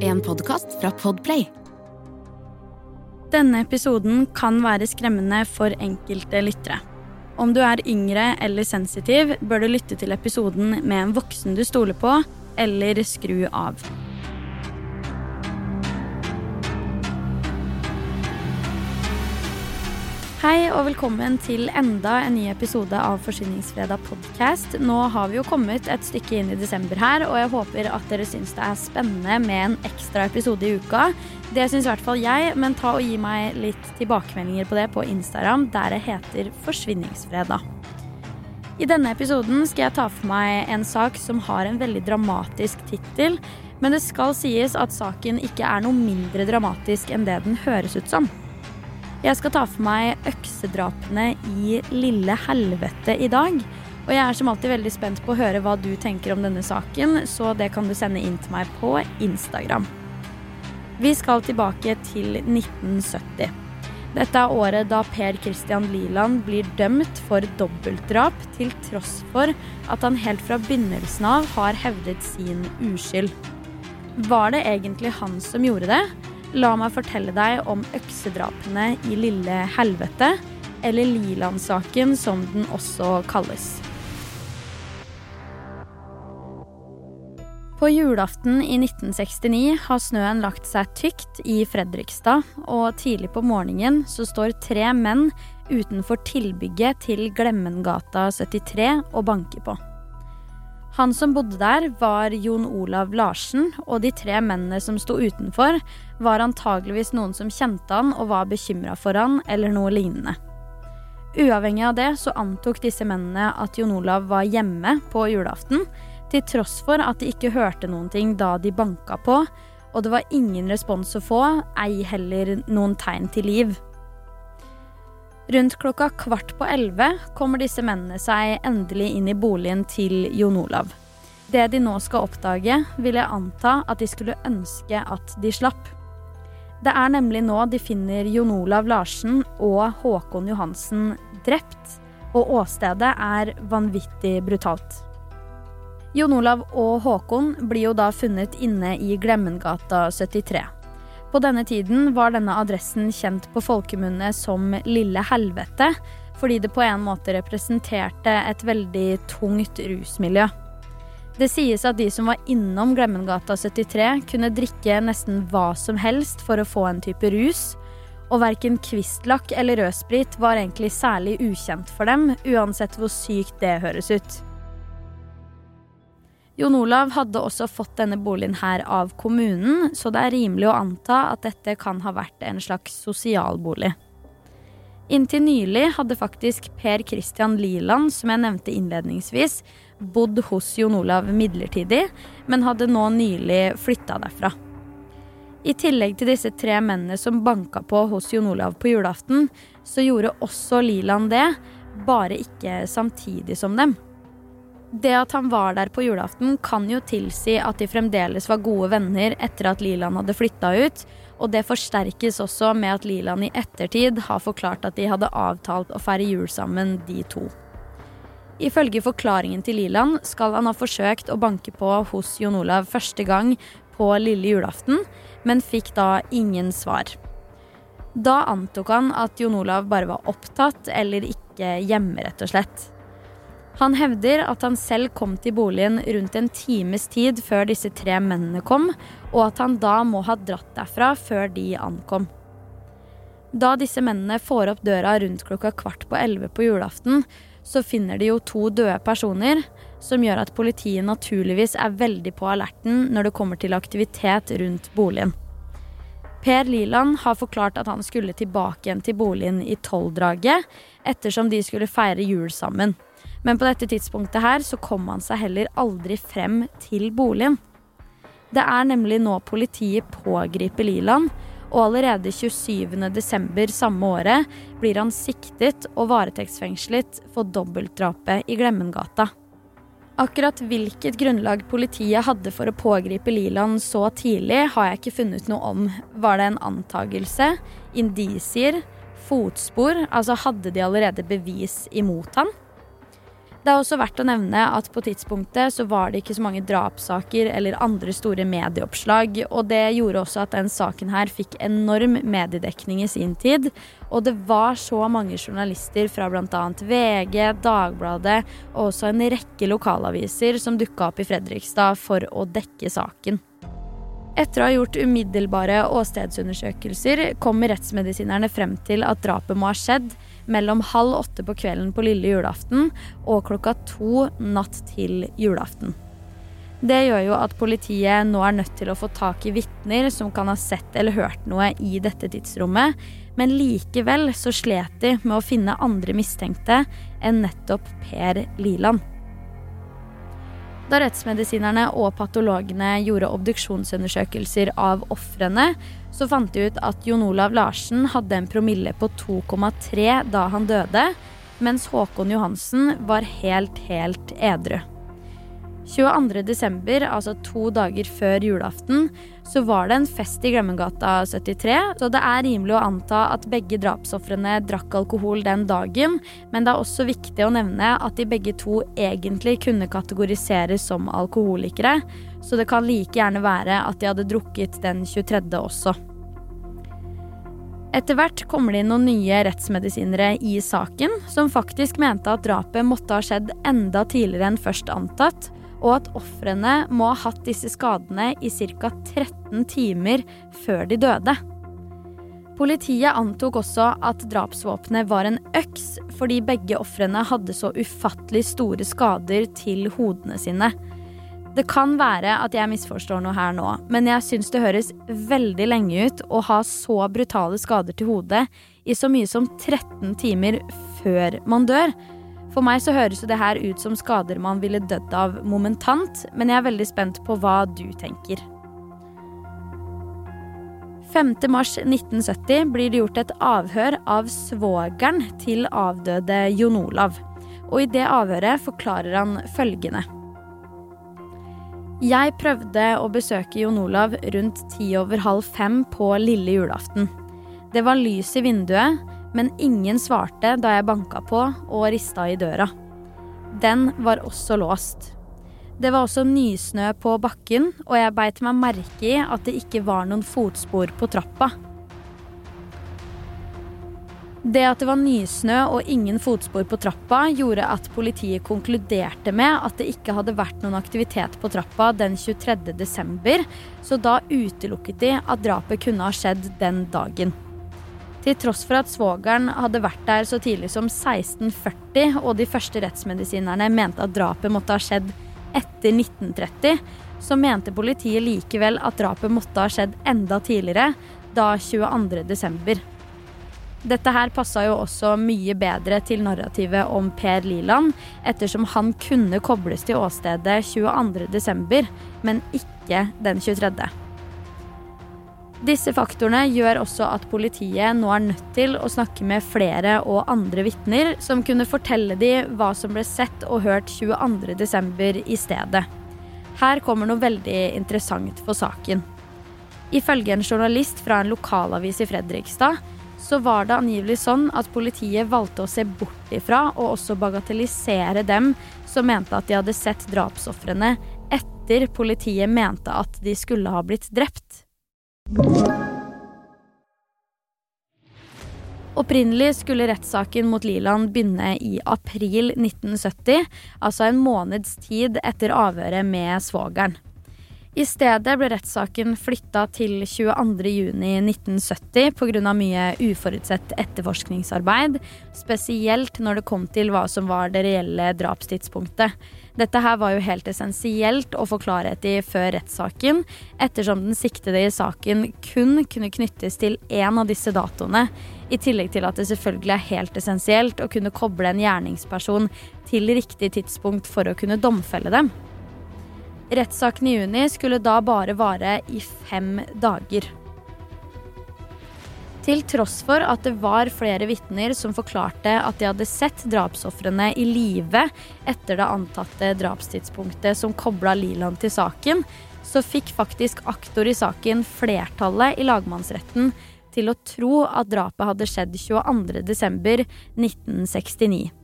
En podkast fra Podplay. Denne episoden kan være skremmende for enkelte lyttere. Om du er yngre eller sensitiv, bør du lytte til episoden med en voksen du stoler på, eller skru av. Hei og velkommen til enda en ny episode av Forsyningsfredag podcast. Nå har vi jo kommet et stykke inn i desember her, og jeg håper at dere syns det er spennende med en ekstra episode i uka. Det syns i hvert fall jeg, men ta og gi meg litt tilbakemeldinger på det på Instagram, der det heter Forsvinningsfredag. I denne episoden skal jeg ta for meg en sak som har en veldig dramatisk tittel, men det skal sies at saken ikke er noe mindre dramatisk enn det den høres ut som. Jeg skal ta for meg øksedrapene i Lille helvete i dag. Og jeg er som alltid veldig spent på å høre hva du tenker om denne saken, så det kan du sende inn til meg på Instagram. Vi skal tilbake til 1970. Dette er året da Per Christian Liland blir dømt for dobbeltdrap, til tross for at han helt fra begynnelsen av har hevdet sin uskyld. Var det egentlig han som gjorde det? La meg fortelle deg om øksedrapene i Lille helvete, eller Liland-saken som den også kalles. På julaften i 1969 har snøen lagt seg tykt i Fredrikstad, og tidlig på morgenen så står tre menn utenfor tilbygget til Glemmengata 73 og banker på. Han som bodde der, var Jon Olav Larsen, og de tre mennene som sto utenfor, var antageligvis noen som kjente han og var bekymra for han, eller noe lignende. Uavhengig av det så antok disse mennene at Jon Olav var hjemme på julaften, til tross for at de ikke hørte noen ting da de banka på, og det var ingen respons å få, ei heller noen tegn til liv. Rundt klokka kvart på elleve kommer disse mennene seg endelig inn i boligen til Jon Olav. Det de nå skal oppdage, vil jeg anta at de skulle ønske at de slapp. Det er nemlig nå de finner Jon Olav Larsen og Håkon Johansen drept, og åstedet er vanvittig brutalt. Jon Olav og Håkon blir jo da funnet inne i Glemmengata 73. På denne tiden var denne adressen kjent på folkemunne som Lille helvete, fordi det på en måte representerte et veldig tungt rusmiljø. Det sies at de som var innom Glemmengata 73, kunne drikke nesten hva som helst for å få en type rus, og verken Kvistlakk eller rødsprit var egentlig særlig ukjent for dem, uansett hvor sykt det høres ut. Jon Olav hadde også fått denne boligen her av kommunen, så det er rimelig å anta at dette kan ha vært en slags sosialbolig. Inntil nylig hadde faktisk Per Christian Liland, som jeg nevnte innledningsvis, bodd hos Jon Olav midlertidig, men hadde nå nylig flytta derfra. I tillegg til disse tre mennene som banka på hos Jon Olav på julaften, så gjorde også Liland det, bare ikke samtidig som dem. Det at han var der på julaften, kan jo tilsi at de fremdeles var gode venner etter at Liland hadde flytta ut, og det forsterkes også med at Liland i ettertid har forklart at de hadde avtalt å feire jul sammen, de to. Ifølge forklaringen til Liland skal han ha forsøkt å banke på hos Jon Olav første gang på lille julaften, men fikk da ingen svar. Da antok han at Jon Olav bare var opptatt eller ikke hjemme, rett og slett. Han hevder at han selv kom til boligen rundt en times tid før disse tre mennene kom, og at han da må ha dratt derfra før de ankom. Da disse mennene får opp døra rundt klokka kvart på elleve på julaften, så finner de jo to døde personer, som gjør at politiet naturligvis er veldig på alerten når det kommer til aktivitet rundt boligen. Per Liland har forklart at han skulle tilbake igjen til boligen i tolvdraget, ettersom de skulle feire jul sammen. Men på dette tidspunktet her så kom han seg heller aldri frem til boligen. Det er nemlig nå politiet pågriper Liland, og allerede 27.12. samme året blir han siktet og varetektsfengslet for dobbeltdrapet i Glemmengata. Akkurat hvilket grunnlag politiet hadde for å pågripe Liland så tidlig, har jeg ikke funnet noe om. Var det en antagelse? Indisier? Fotspor? Altså hadde de allerede bevis imot han? Det er også verdt å nevne at på tidspunktet så var det ikke så mange drapssaker eller andre store medieoppslag, og det gjorde også at den saken her fikk enorm mediedekning i sin tid. Og det var så mange journalister fra bl.a. VG, Dagbladet og også en rekke lokalaviser som dukka opp i Fredrikstad for å dekke saken. Etter å ha gjort umiddelbare åstedsundersøkelser kommer rettsmedisinerne frem til at drapet må ha skjedd mellom halv åtte på kvelden på lille julaften og klokka to natt til julaften. Det gjør jo at politiet nå er nødt til å få tak i vitner som kan ha sett eller hørt noe i dette tidsrommet, men likevel så slet de med å finne andre mistenkte enn nettopp Per Liland. Da rettsmedisinerne og patologene gjorde obduksjonsundersøkelser av ofrene, så fant de ut at Jon Olav Larsen hadde en promille på 2,3 da han døde, mens Håkon Johansen var helt, helt edru. 22.12., altså to dager før julaften, så var det en fest i Glemmegata 73, så det er rimelig å anta at begge drapsofrene drakk alkohol den dagen, men det er også viktig å nevne at de begge to egentlig kunne kategoriseres som alkoholikere, så det kan like gjerne være at de hadde drukket den 23. også. Etter hvert kommer det inn noen nye rettsmedisinere i saken, som faktisk mente at drapet måtte ha skjedd enda tidligere enn først antatt, og at ofrene må ha hatt disse skadene i ca. 13 timer før de døde. Politiet antok også at drapsvåpenet var en øks, fordi begge ofrene hadde så ufattelig store skader til hodene sine. Det kan være at jeg misforstår noe her nå, men jeg syns det høres veldig lenge ut å ha så brutale skader til hodet i så mye som 13 timer før man dør. For meg så høres det her ut som skader man ville dødd av momentant, men jeg er veldig spent på hva du tenker. 5.3.1970 blir det gjort et avhør av svogeren til avdøde Jon Olav. Og i det avhøret forklarer han følgende. Jeg prøvde å besøke Jon Olav rundt ti over halv fem på lille julaften. Det var lys i vinduet, men ingen svarte da jeg banka på og rista i døra. Den var også låst. Det var også nysnø på bakken, og jeg beit meg merke i at det ikke var noen fotspor på trappa. Det at det var nysnø og ingen fotspor på trappa, gjorde at politiet konkluderte med at det ikke hadde vært noen aktivitet på trappa den 23. desember, så da utelukket de at drapet kunne ha skjedd den dagen. Til tross for at svogeren hadde vært der så tidlig som 1640, og de første rettsmedisinerne mente at drapet måtte ha skjedd etter 1930, så mente politiet likevel at drapet måtte ha skjedd enda tidligere, da 22. desember. Dette her passa jo også mye bedre til narrativet om Per Liland, ettersom han kunne kobles til åstedet 22.12., men ikke den 23. Disse faktorene gjør også at politiet nå er nødt til å snakke med flere og andre vitner som kunne fortelle dem hva som ble sett og hørt 22.12. i stedet. Her kommer noe veldig interessant for saken. Ifølge en journalist fra en lokalavis i Fredrikstad så var det angivelig sånn at politiet valgte å se bort ifra og også bagatellisere dem som mente at de hadde sett drapsofrene etter politiet mente at de skulle ha blitt drept. Opprinnelig skulle rettssaken mot Liland begynne i april 1970, altså en måneds tid etter avhøret med svogeren. I stedet ble rettssaken flytta til 22.6.1970 pga. mye uforutsett etterforskningsarbeid, spesielt når det kom til hva som var det reelle drapstidspunktet. Dette her var jo helt essensielt å få klarhet i før rettssaken, ettersom den siktede i saken kun kunne knyttes til én av disse datoene, i tillegg til at det selvfølgelig er helt essensielt å kunne koble en gjerningsperson til riktig tidspunkt for å kunne domfelle dem. Rettssaken i juni skulle da bare vare i fem dager. Til tross for at det var flere vitner som forklarte at de hadde sett drapsofrene i live etter det antatte drapstidspunktet som kobla Liland til saken, så fikk faktisk aktor i saken flertallet i lagmannsretten til å tro at drapet hadde skjedd 22.12.1969.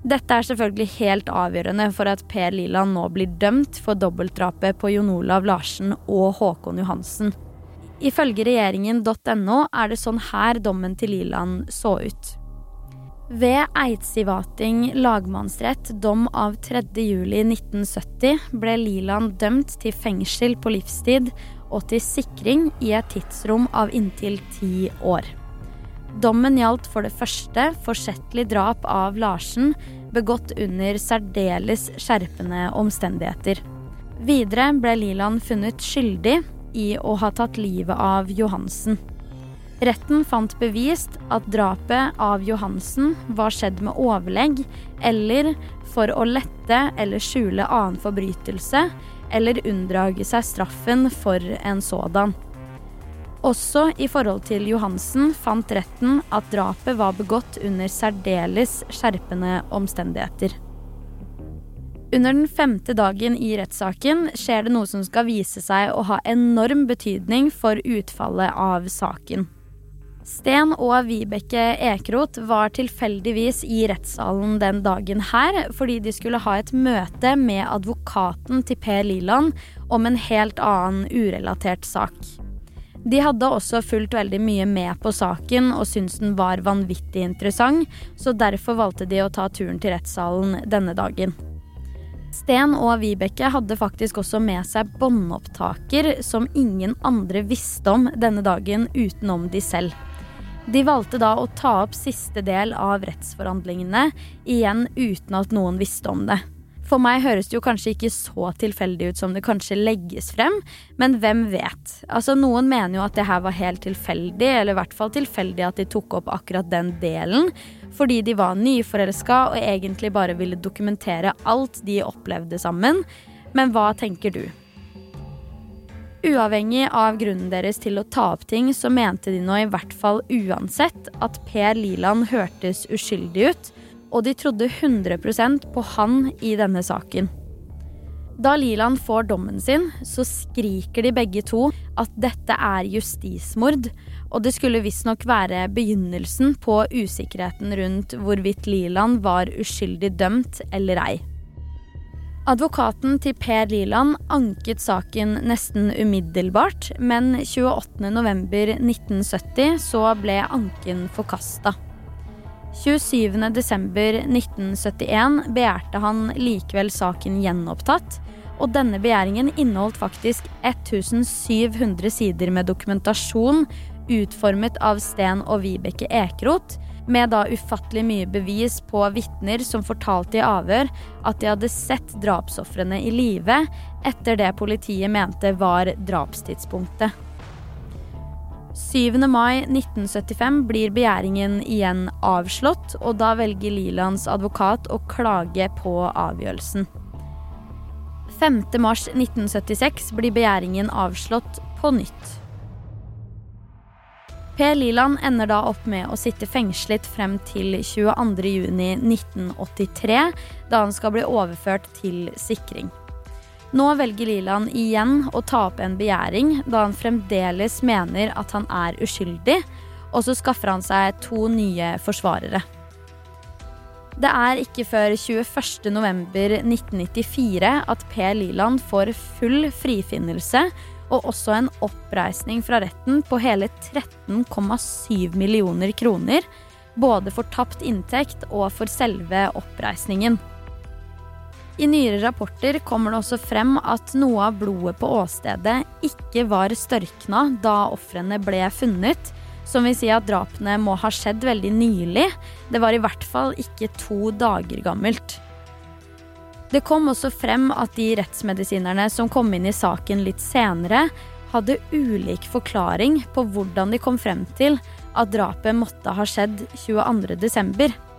Dette er selvfølgelig helt avgjørende for at Per Liland nå blir dømt for dobbeltdrapet på Jon Olav Larsen og Håkon Johansen. Ifølge regjeringen.no er det sånn her dommen til Liland så ut. Ved Eidsivating lagmannsrett dom av 3.7.1970 ble Liland dømt til fengsel på livstid og til sikring i et tidsrom av inntil ti år. Dommen gjaldt for det første forsettlig drap av Larsen, begått under særdeles skjerpende omstendigheter. Videre ble Liland funnet skyldig i å ha tatt livet av Johansen. Retten fant bevist at drapet av Johansen var skjedd med overlegg eller for å lette eller skjule annen forbrytelse eller unndrage seg straffen for en sådan. Også i forhold til Johansen fant retten at drapet var begått under særdeles skjerpende omstendigheter. Under den femte dagen i rettssaken skjer det noe som skal vise seg å ha enorm betydning for utfallet av saken. Sten og Vibeke Ekeroth var tilfeldigvis i rettssalen den dagen her fordi de skulle ha et møte med advokaten til Per Liland om en helt annen urelatert sak. De hadde også fulgt veldig mye med på saken og syntes den var vanvittig interessant, så derfor valgte de å ta turen til rettssalen denne dagen. Sten og Vibeke hadde faktisk også med seg båndopptaker som ingen andre visste om denne dagen utenom de selv. De valgte da å ta opp siste del av rettsforhandlingene, igjen uten at noen visste om det. For meg høres det jo kanskje ikke så tilfeldig ut som det kanskje legges frem, men hvem vet? Altså Noen mener jo at det her var helt tilfeldig, eller i hvert fall tilfeldig at de tok opp akkurat den delen, fordi de var nyforelska og egentlig bare ville dokumentere alt de opplevde sammen. Men hva tenker du? Uavhengig av grunnen deres til å ta opp ting, så mente de nå i hvert fall uansett at Per Liland hørtes uskyldig ut og de trodde 100% på han i denne saken. Da Liland får dommen sin, så skriker de begge to at dette er justismord, og det skulle visstnok være begynnelsen på usikkerheten rundt hvorvidt Liland var uskyldig dømt eller ei. Advokaten til Per Liland anket saken nesten umiddelbart, men 28.11.1970 så ble anken forkasta. 27.12.1971 begjærte han likevel saken gjenopptatt, og denne begjæringen inneholdt faktisk 1700 sider med dokumentasjon utformet av Sten og Vibeke Ekeroth, med da ufattelig mye bevis på vitner som fortalte i avhør at de hadde sett drapsofrene i live etter det politiet mente var drapstidspunktet. 7. mai 1975 blir begjæringen igjen avslått, og da velger Lilands advokat å klage på avgjørelsen. 5. mars 1976 blir begjæringen avslått på nytt. Per Liland ender da opp med å sitte fengslet frem til 22.6.1983, da han skal bli overført til sikring. Nå velger Liland igjen å ta opp en begjæring, da han fremdeles mener at han er uskyldig, og så skaffer han seg to nye forsvarere. Det er ikke før 21.11.1994 at Per Liland får full frifinnelse og også en oppreisning fra retten på hele 13,7 millioner kroner, både for tapt inntekt og for selve oppreisningen. I nyere rapporter kommer det også frem at noe av blodet på åstedet ikke var størkna da ofrene ble funnet, som vil si at drapene må ha skjedd veldig nylig. Det var i hvert fall ikke to dager gammelt. Det kom også frem at de rettsmedisinerne som kom inn i saken litt senere, hadde ulik forklaring på hvordan de kom frem til at drapet måtte ha skjedd 22.12.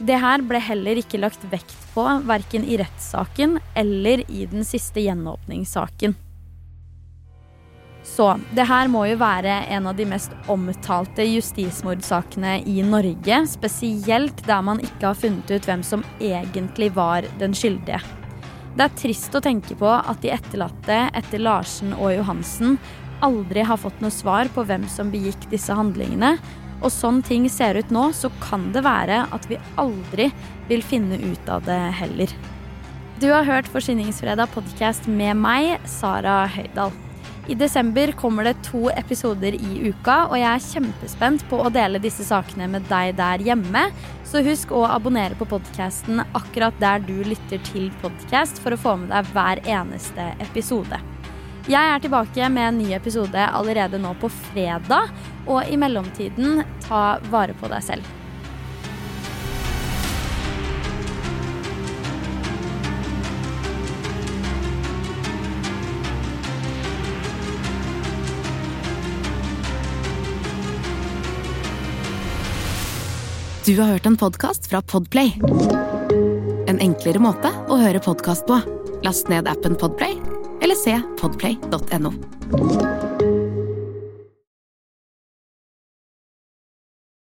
Det her ble heller ikke lagt vekt på verken i rettssaken eller i den siste gjenåpningssaken. Så det her må jo være en av de mest omtalte justismordsakene i Norge. Spesielt der man ikke har funnet ut hvem som egentlig var den skyldige. Det er trist å tenke på at de etterlatte etter Larsen og Johansen aldri har fått noe svar på hvem som begikk disse handlingene, Og sånn ting ser ut nå, så kan det være at vi aldri vil finne ut av det heller. Du har hørt Forsyningsfredag podkast med meg, Sara Høydahl. I desember kommer det to episoder i uka, og jeg er kjempespent på å dele disse sakene med deg der hjemme. Så husk å abonnere på podkasten akkurat der du lytter til podkast, for å få med deg hver eneste episode. Jeg er tilbake med en ny episode allerede nå på fredag, og i mellomtiden, ta vare på deg selv. Du har hørt en podkast fra Podplay. En enklere måte å høre podkast på. Last ned appen Podplay se podplay.no.